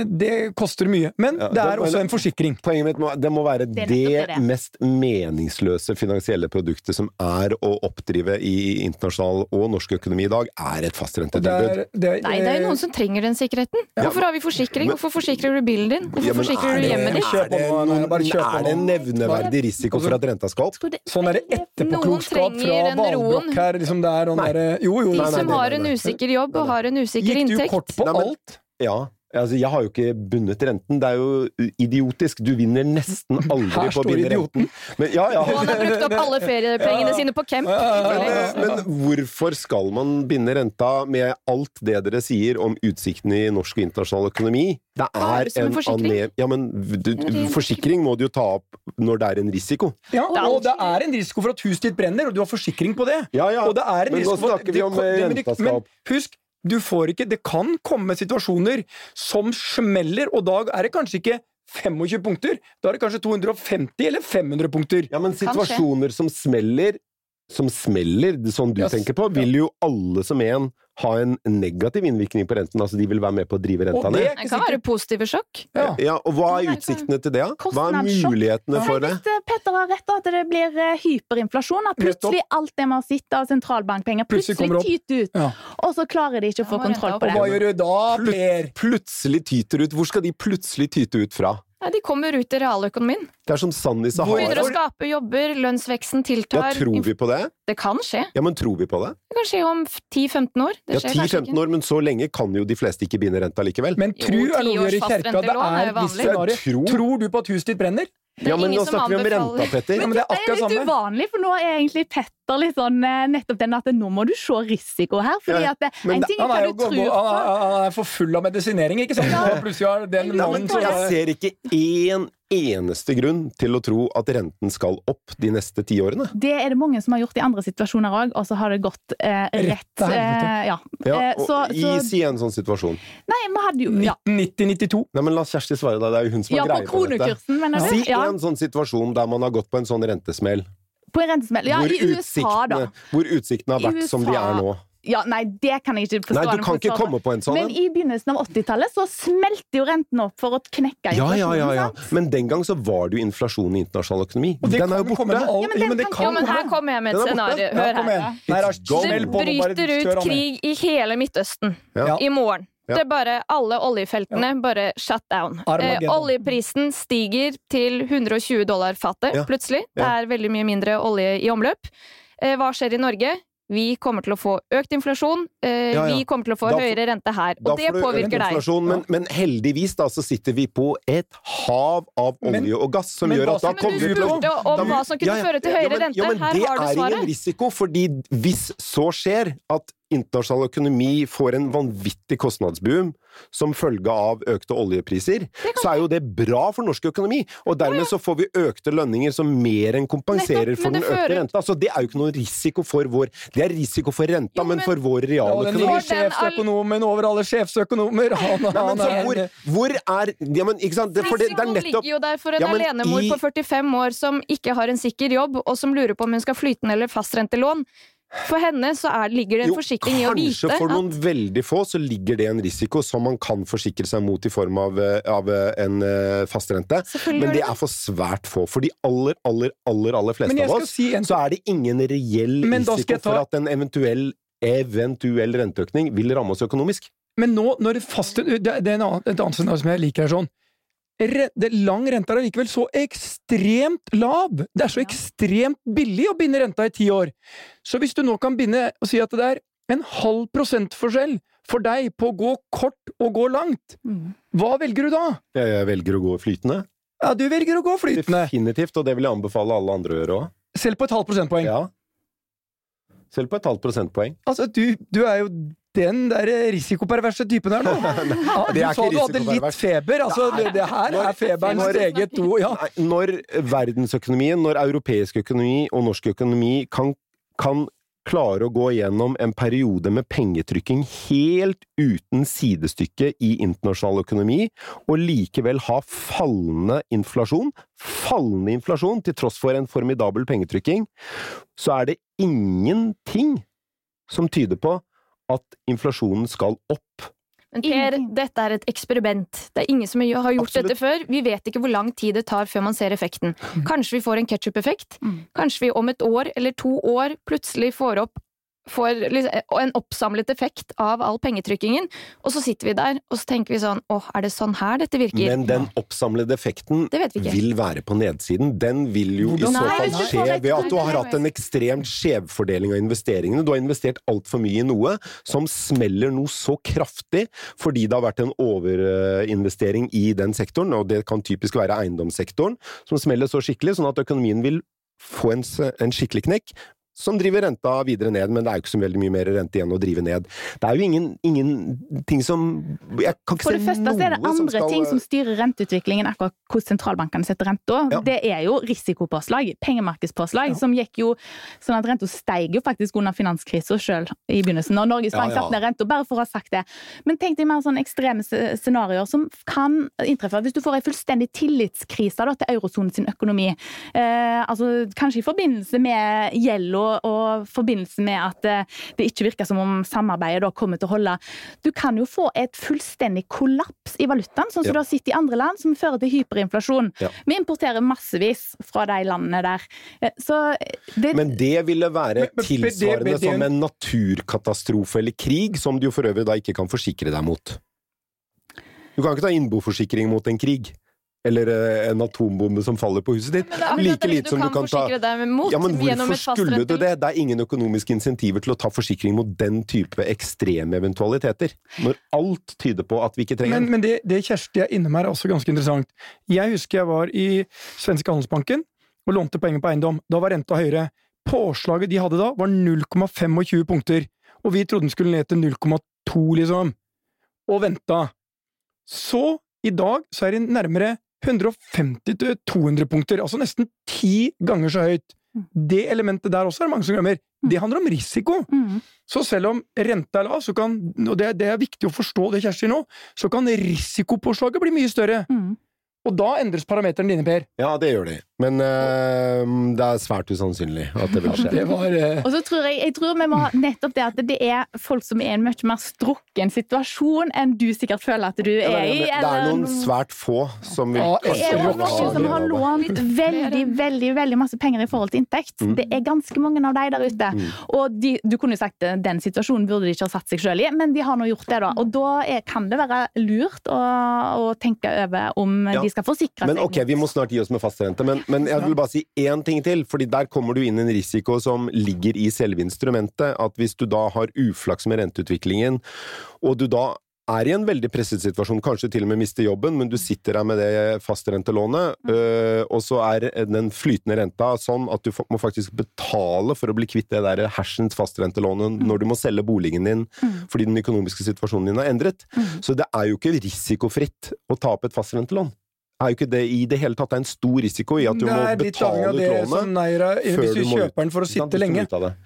det koster mye. Men Ja, det er det- også en forsikring. Poenget mitt må, det må være Det det, det. mest meningsløse finansielle produktet som er å oppdrive i internasjonal og norsk økonomi i dag, er et fastrentetilbud. det Nei, det er jo noen som trenger den sikkerheten. Hvorfor har vi forsikring? Hvorfor forsikrer du bilen din? Hvorfor Ja, men forsikrer er du hjemmet ditt? Er det, noen, bare kjøp er det en nevneverdig risiko for at renta skal opp? Sånn er det etterpåklokskap fra. Valbrokk her. Liksom det er der, Jo, jo. De Nei, nei, som nei, har nei, en usikker jobb og har en usikker inntekt Gikk du kort på alt? Ja. Altså, jeg har jo ikke bundet renten. Det er jo idiotisk. Du vinner nesten aldri Her på å binde idioten. renten. Men, ja, ja. Og han har brukt opp alle feriepengene sine på camp. Ja, ja, ja. Men, men hvorfor skal man binde renta med alt det dere sier om utsiktene i norsk og internasjonal økonomi? Det er en en forsikring. Ja, men du, forsikring må du jo ta opp når det er en risiko. Ja, og det er en risiko for at huset ditt brenner, og du har forsikring på det. Ja, ja. Og det er en Men nå risiko for at snakker vi om, eh, men renta skal opp. husk, du får ikke Det kan komme situasjoner som smeller, og da er det kanskje ikke 25 punkter. Da er det kanskje 250 eller 500 punkter. Ja, men situasjoner kanskje. som smeller, som smeller, sånn du Yes. tenker på, vil jo alle som en ha en negativ innvirkning på renten. Altså de vil være med på å drive renta ned. Det kan være positive sjokk. Ja. Ja, og hva er utsiktene til det? da? Hva er mulighetene for det? Eh, Petter har rett, at det blir eh, hyperinflasjon. At plutselig alt det med har sett av sentralbankpenger, Plutselig tyter ut. Ja. Og så klarer de ikke å få kontroll på det. Og hva gjør du da, Per? Plutselig tyter ut. Hvor skal de plutselig tyte ut fra? Nei, de kommer ut i realøkonomien. Det er som sand i Sahara. Begynner å skape jobber, lønnsveksten tiltar. Ja, tror vi på det? Det kan skje. Ja, men tror vi på det? Det kan skje om 10-15 år. Det Ja, skjer kanskje 10-15 år, men så lenge kan jo de fleste ikke binde renta likevel. Men Jo, tru er noe vi gjør i kjerka. Det er er visst scenario. Tror. Tror du på at huset ditt brenner? Det er Ja, men ingen nå som snakker vi om renta, Petter. Ja, men det er Det er litt samme. uvanlig, for nå er egentlig Petter litt sånn eh, nettopp den at nå må du se risiko her. Fordi Ja, at det, men en ting er er, hva du tror på. han er for full av medisinering, ikke sant? Og plutselig har den mannen ja, som jeg ser ikke én eneste grunn til å tro at renten skal opp de neste ti årene. Det er det mange som har gjort i andre situasjoner òg, og så har det gått eh, rett. rett. Eh, ja. Ja, Eh, og så, i, så Si en sånn situasjon. Nei, vi hadde jo ja, 1990-92. Nei, men La Kjersti svare, da. Det er jo hun som har ja, greie på dette. mener du? Si Ja, en sånn situasjon der man har gått på en sånn rentesmell, på en rentesmell. Ja, hvor, i USA, da. hvor utsiktene har vært vært som de er nå. Ja, nei, det kan jeg ikke forstå. Nei, du kan ikke komme på en sånn Men i begynnelsen av 80-tallet så smelte jo renten opp for å knekke Ja, ja, ja, ja. Men den gang så var det jo inflasjon i internasjonal økonomi. Og Den er jo med borte. all- Ja, men ja, men det kan- ja, men her kommer jeg med et scenario. Hør her. Nei, Det bryter ut krig i hele Midtøsten Ja. i morgen. Ja. Det er bare alle oljefeltene bare shut down. Eh, oljeprisen stiger til 120 dollar fatet Ja. plutselig. Det Ja. er veldig mye mindre olje i omløp. Eh, hva skjer i Norge? Vi kommer til å få økt inflasjon. Eh, Ja, ja. Vi kommer til å få Da høyere rente her. Og det påvirker deg. men, men heldigvis da så sitter vi på et hav av Men- olje og gass som men gjør at da kommer du vi til å spurte om hva som kunne Ja, ja. føre til Ja, høyere men- rente. Ja, men Her har du svaret. Det er ingen risiko, fordi hvis så skjer at internasjonal økonomi får en vanvittig kostnadsboom som følge av økte oljepriser, så er jo det bra for norsk økonomi. Og dermed så får vi økte lønninger som mer enn kompenserer for den økte renta. Så det er jo ikke noe risiko for vår Det er risiko for renta, men for vår Ja, og den nye realøkonomi. Får sjefsøkonomen over alle sjefsøkonomer. Han, han hvor, hvor er Ja, men ikke sant? Det, for det, det er nettopp ligger jo der for en Ja, men alenemor i- på 45 år som ikke har en sikker jobb, og som lurer på om hun skal flytende eller fastrentelån. For henne så er, ligger det en forsikring i å vite kanskje for noen at veldig få så ligger det en risiko som man kan forsikre seg mot i form av, eh, av eh, en eh, fastrente. Men det er for svært få. For de aller, aller, aller, aller fleste av oss si en så er det ingen reell risiko ta- for at en eventuell eventuell renteøkning vil ramme oss økonomisk. Men nå, når fast, det, er en annen, et annet scenario som jeg liker, her sånn det, Lang rente er allikevel så ekstremt lav! Det er så ekstremt billig å binde renta i ti år! Så hvis du nå kan binde og si at det er en halv prosentforskjell for deg på å gå kort og gå langt, Mm. hva velger du da? Jeg velger å gå flytende. Ja, du velger å gå flytende! Definitivt, og det vil jeg anbefale alle andre å gjøre òg. Selv på et halvt prosentpoeng. Ja. Selv på et halvt prosentpoeng. Altså, du, du er jo den der risikoperverse typen her nå. Du er sa du hadde litt feber. Altså, det, det her er feberen Når- steget to ja. Når verdensøkonomien, når europeisk økonomi og norsk økonomi kan, kan klare å gå gjennom en periode med pengetrykking helt uten sidestykke i internasjonal økonomi, og likevel ha fallende inflasjon, fallende inflasjon til tross for en formidabel pengetrykking, så er det ingenting som tyder på at inflasjonen skal opp. Men Per, dette er et eksperiment. Det er ingen som har gjort Absolutt. dette før. Vi vet ikke hvor lang tid det tar før man ser effekten. Kanskje vi får en ketsjup-effekt. Mm. Kanskje vi om et år eller to år plutselig får opp får liksom en oppsamlet effekt av all pengetrykkingen, og så sitter vi der og så tenker vi sånn åh, er det sånn her dette virker? Men den oppsamlede effekten vi vil være på nedsiden. Den vil jo Hvordan- i så fall Nei, skje ved at du har hatt en ekstremt skjevfordeling av investeringene. Du har investert altfor mye i noe som smeller noe så kraftig fordi det har vært en overinvestering i den sektoren, og det kan typisk være eiendomssektoren, som smeller så skikkelig, sånn at økonomien vil få en, en skikkelig knekk. Som driver renta videre ned, men det er jo ikke så veldig mye mer rente igjen å drive ned. Det er jo ingen, ting som Jeg kan ikke For det første så er det andre skal ting som styrer renteutviklingen, akkurat hvordan sentralbankene setter renta. Ja. Det er jo risikopåslag, pengemarkedspåslag, Ja. som gikk jo sånn at renta steig jo faktisk under finanskrisa sjøl i begynnelsen, når Norges Bank Ja, satte ned renta, bare for å ha sagt det. Men tenk deg mer sånne ekstreme scenarioer som kan inntreffe hvis du får en fullstendig tillitskrise da, til eurosonen sin økonomi. Eh, altså kanskje i forbindelse med gjeld og, og forbindelse med at eh, det ikke virker som om samarbeidet da kommer til å holde. Du kan jo få et fullstendig kollaps i valutaen, sånn som Ja. du har sett i andre land, som fører til hyperinflasjon. Ja. Vi importerer massevis fra de landene der. Eh, Så det, Men det ville være Men- men- men det- tilsvarende men som en naturkatastrofe eller krig, som du jo for øvrig da ikke kan forsikre deg mot. Du kan ikke ta innboforsikring mot en krig. Eller eh, en atombombe som faller på huset ditt. Ja, Like dette lite som du kan ta mot Ja, men hvorfor skulle du det? Det er ingen økonomiske insentiver til å ta forsikring mot den type ekstreme eventualiteter. Når alt tyder på at vi ikke trenger Men, den. men det, det Kjersti er innom her, er også ganske interessant. Jeg husker jeg var i Svenske Handelsbanken og lånte penger på eiendom. Da var renta høyere. Påslaget de hadde da, var 0,25 punkter. Og vi trodde den skulle ned til 0,2, liksom. Og venta. Så, i dag, så er det nærmere 150-200 punkter. Altså nesten ti ganger så høyt. Det elementet der også er det mange som glemmer. Det handler om risiko. mm, Så selv om renta er lav, så kan, og det, det er viktig å forstå det Kjersti nå, så kan risikopåslaget bli mye større. mm. Og da endres parameterne dine, Per. Ja, det gjør de. Men eh, det er svært usannsynlig at det vil skje. Det var eh, Og så tror jeg, jeg tror vi må ha nettopp det at det er folk som er i en mye mer strukken situasjon enn du sikkert føler at du Ja, er i. det, er, det er noen svært få som vil Ja, Det er noen som har lånt veldig veldig, veldig masse penger i forhold til inntekt. Mm. Det er ganske mange av de der ute. Mm. Og de, du kunne jo sagt at den situasjonen burde de ikke ha satt seg sjøl i, men de har nå gjort det, da. Og da er, kan det være lurt å, å tenke over om Ja. de skal forsikre seg. Men ok, vi må snart gi oss med fastrente. Men, men jeg vil bare si én ting til, fordi der kommer du inn en risiko som ligger i selve instrumentet. At hvis du da har uflaks med renteutviklingen, og du da er i en veldig presset situasjon, kanskje til og med mister jobben, men du sitter der med det fastrentelånet, øh, og så er den flytende renta sånn at du må faktisk betale for å bli kvitt det der hersens fastrentelånet når du må selge boligen din Mm. fordi den økonomiske situasjonen din har endret. Mm. Så det er jo ikke risikofritt å ta opp et fastrentelån. Er jo ikke det i det hele tatt. Det er en stor risiko i at du må betale ut det som lånet. Neira Hvis du kjøper den for å sitte Hvis lenge.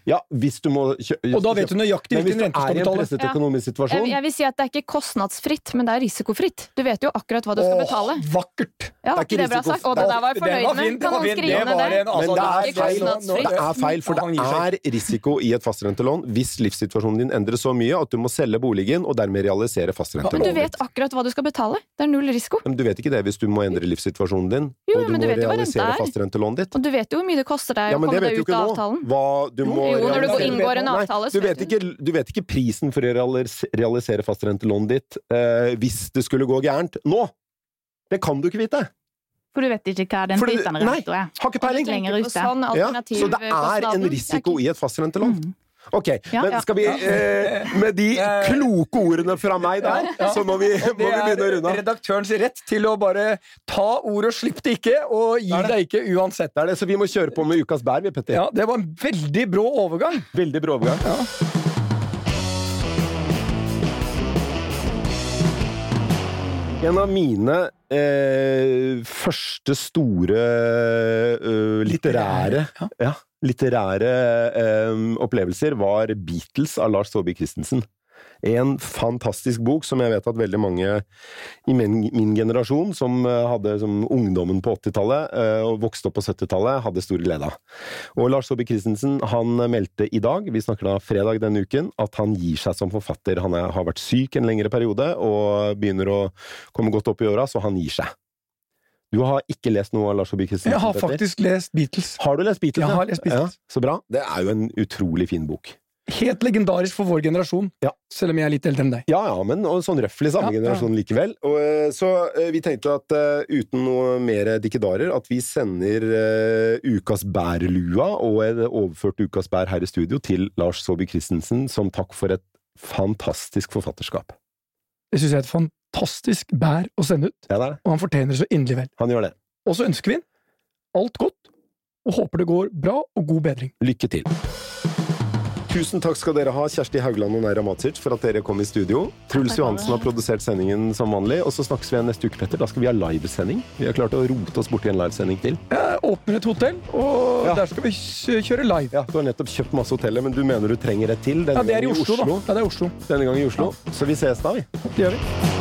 Ja, hvis du må kjøpe, Og da vet du nøyaktig hvis hvilken du rente du er skal i en betale. presset Ja. økonomisk Jeg, situasjon jeg vil si at det er ikke kostnadsfritt, men det er risikofritt. Du vet jo akkurat hva du skal betale. Åh, vakkert! Ja, det er ikke det bra sagt. Og det der var den Kan var noen skrive ned det? en, altså, Men det er feil. Det er feil, for det er risiko i et fastrentelån hvis livssituasjonen din endres så mye at du må selge boligen og dermed realisere Men du vet akkurat hva du skal betale. Det er null risiko. Men du vet ikke det hvis du må endre livssituasjonen din, Jo, og du må du realisere er. fastrentelånet ditt. Og du vet jo hvor mye det koster deg Ja, å komme deg ut av avtalen. Hva du må Jo, når du inngår en avtale, Nei, du vet, ikke, du vet ikke prisen for å realis- realisere fastrentelånet ditt eh, hvis det skulle gå gærent nå! Det kan du ikke vite! For du vet ikke hva den prisen er. nei. Har ikke peiling! Sånn Ja, så det er en risiko i et fastrentelån. Mm. Ok, Ja, men skal vi eh, Med de kloke ordene fra meg der, Ja. så må vi, må vi begynne å det runde er av. redaktørens rett til å bare ta ordet og slippe det ikke, og gi Det deg ikke uansett. Det er det, så vi må kjøre på med ukas bær, vi, Petter. Ja, Det var en veldig brå overgang. Veldig bra overgang. Ja. En av mine eh, første store eh, litterære Ja. Litterære eh, opplevelser var Beatles av Lars Saabye Christensen. En fantastisk bok som jeg vet at veldig mange i min, min generasjon, som eh, hadde som ungdommen på 80-tallet eh, og vokste opp på 70-tallet, hadde stor glede av. Og Lars Saabye Christensen meldte i dag, vi snakker da fredag denne uken, at han gir seg som forfatter. Han er, har vært syk en lengre periode og begynner å komme godt opp i åra, så han gir seg. Du har ikke lest noe av Lars Saabye Christensen? Jeg har faktisk lest Beatles. Har du lest Beatles? Jeg har lest Beatles. Ja, så bra. Det er jo en utrolig fin bok. Helt legendarisk for vår generasjon, Ja. selv om jeg er litt eldre enn deg. Ja, ja, men og sånn røftlig samme Ja, ja. generasjon likevel. Og, eh, så eh, vi tenkte at eh, uten noe mer dikkedarer, at vi sender uh, ukas bærlua og en overført ukas bær her i studio til Lars Saabye Christensen som takk for et fantastisk forfatterskap. Det syns jeg er et fantastisk bær å sende ut, Ja, det er og han fortjener det så inderlig vel. Han gjør det. Og så ønsker vi ham alt godt, og håper det går bra og god bedring. Lykke til. Tusen takk skal dere ha, Kjersti Haugland og Neira Matsic, for at dere kom i studio. Truls Johansen har produsert sendingen som vanlig, og så snakkes vi igjen neste uke, Petter. Da skal vi ha livesending. Vi har klart å rote oss borti en livesending til. Jeg åpner et hotell, og Ja. der skal vi kjøre live. Ja, Du har nettopp kjøpt masse hoteller, men du mener du trenger et til? Denne Ja, det er i gangen Oslo, da. Ja, det er Oslo. Denne gangen i Oslo. Så vi ses da, vi. Det gjør vi.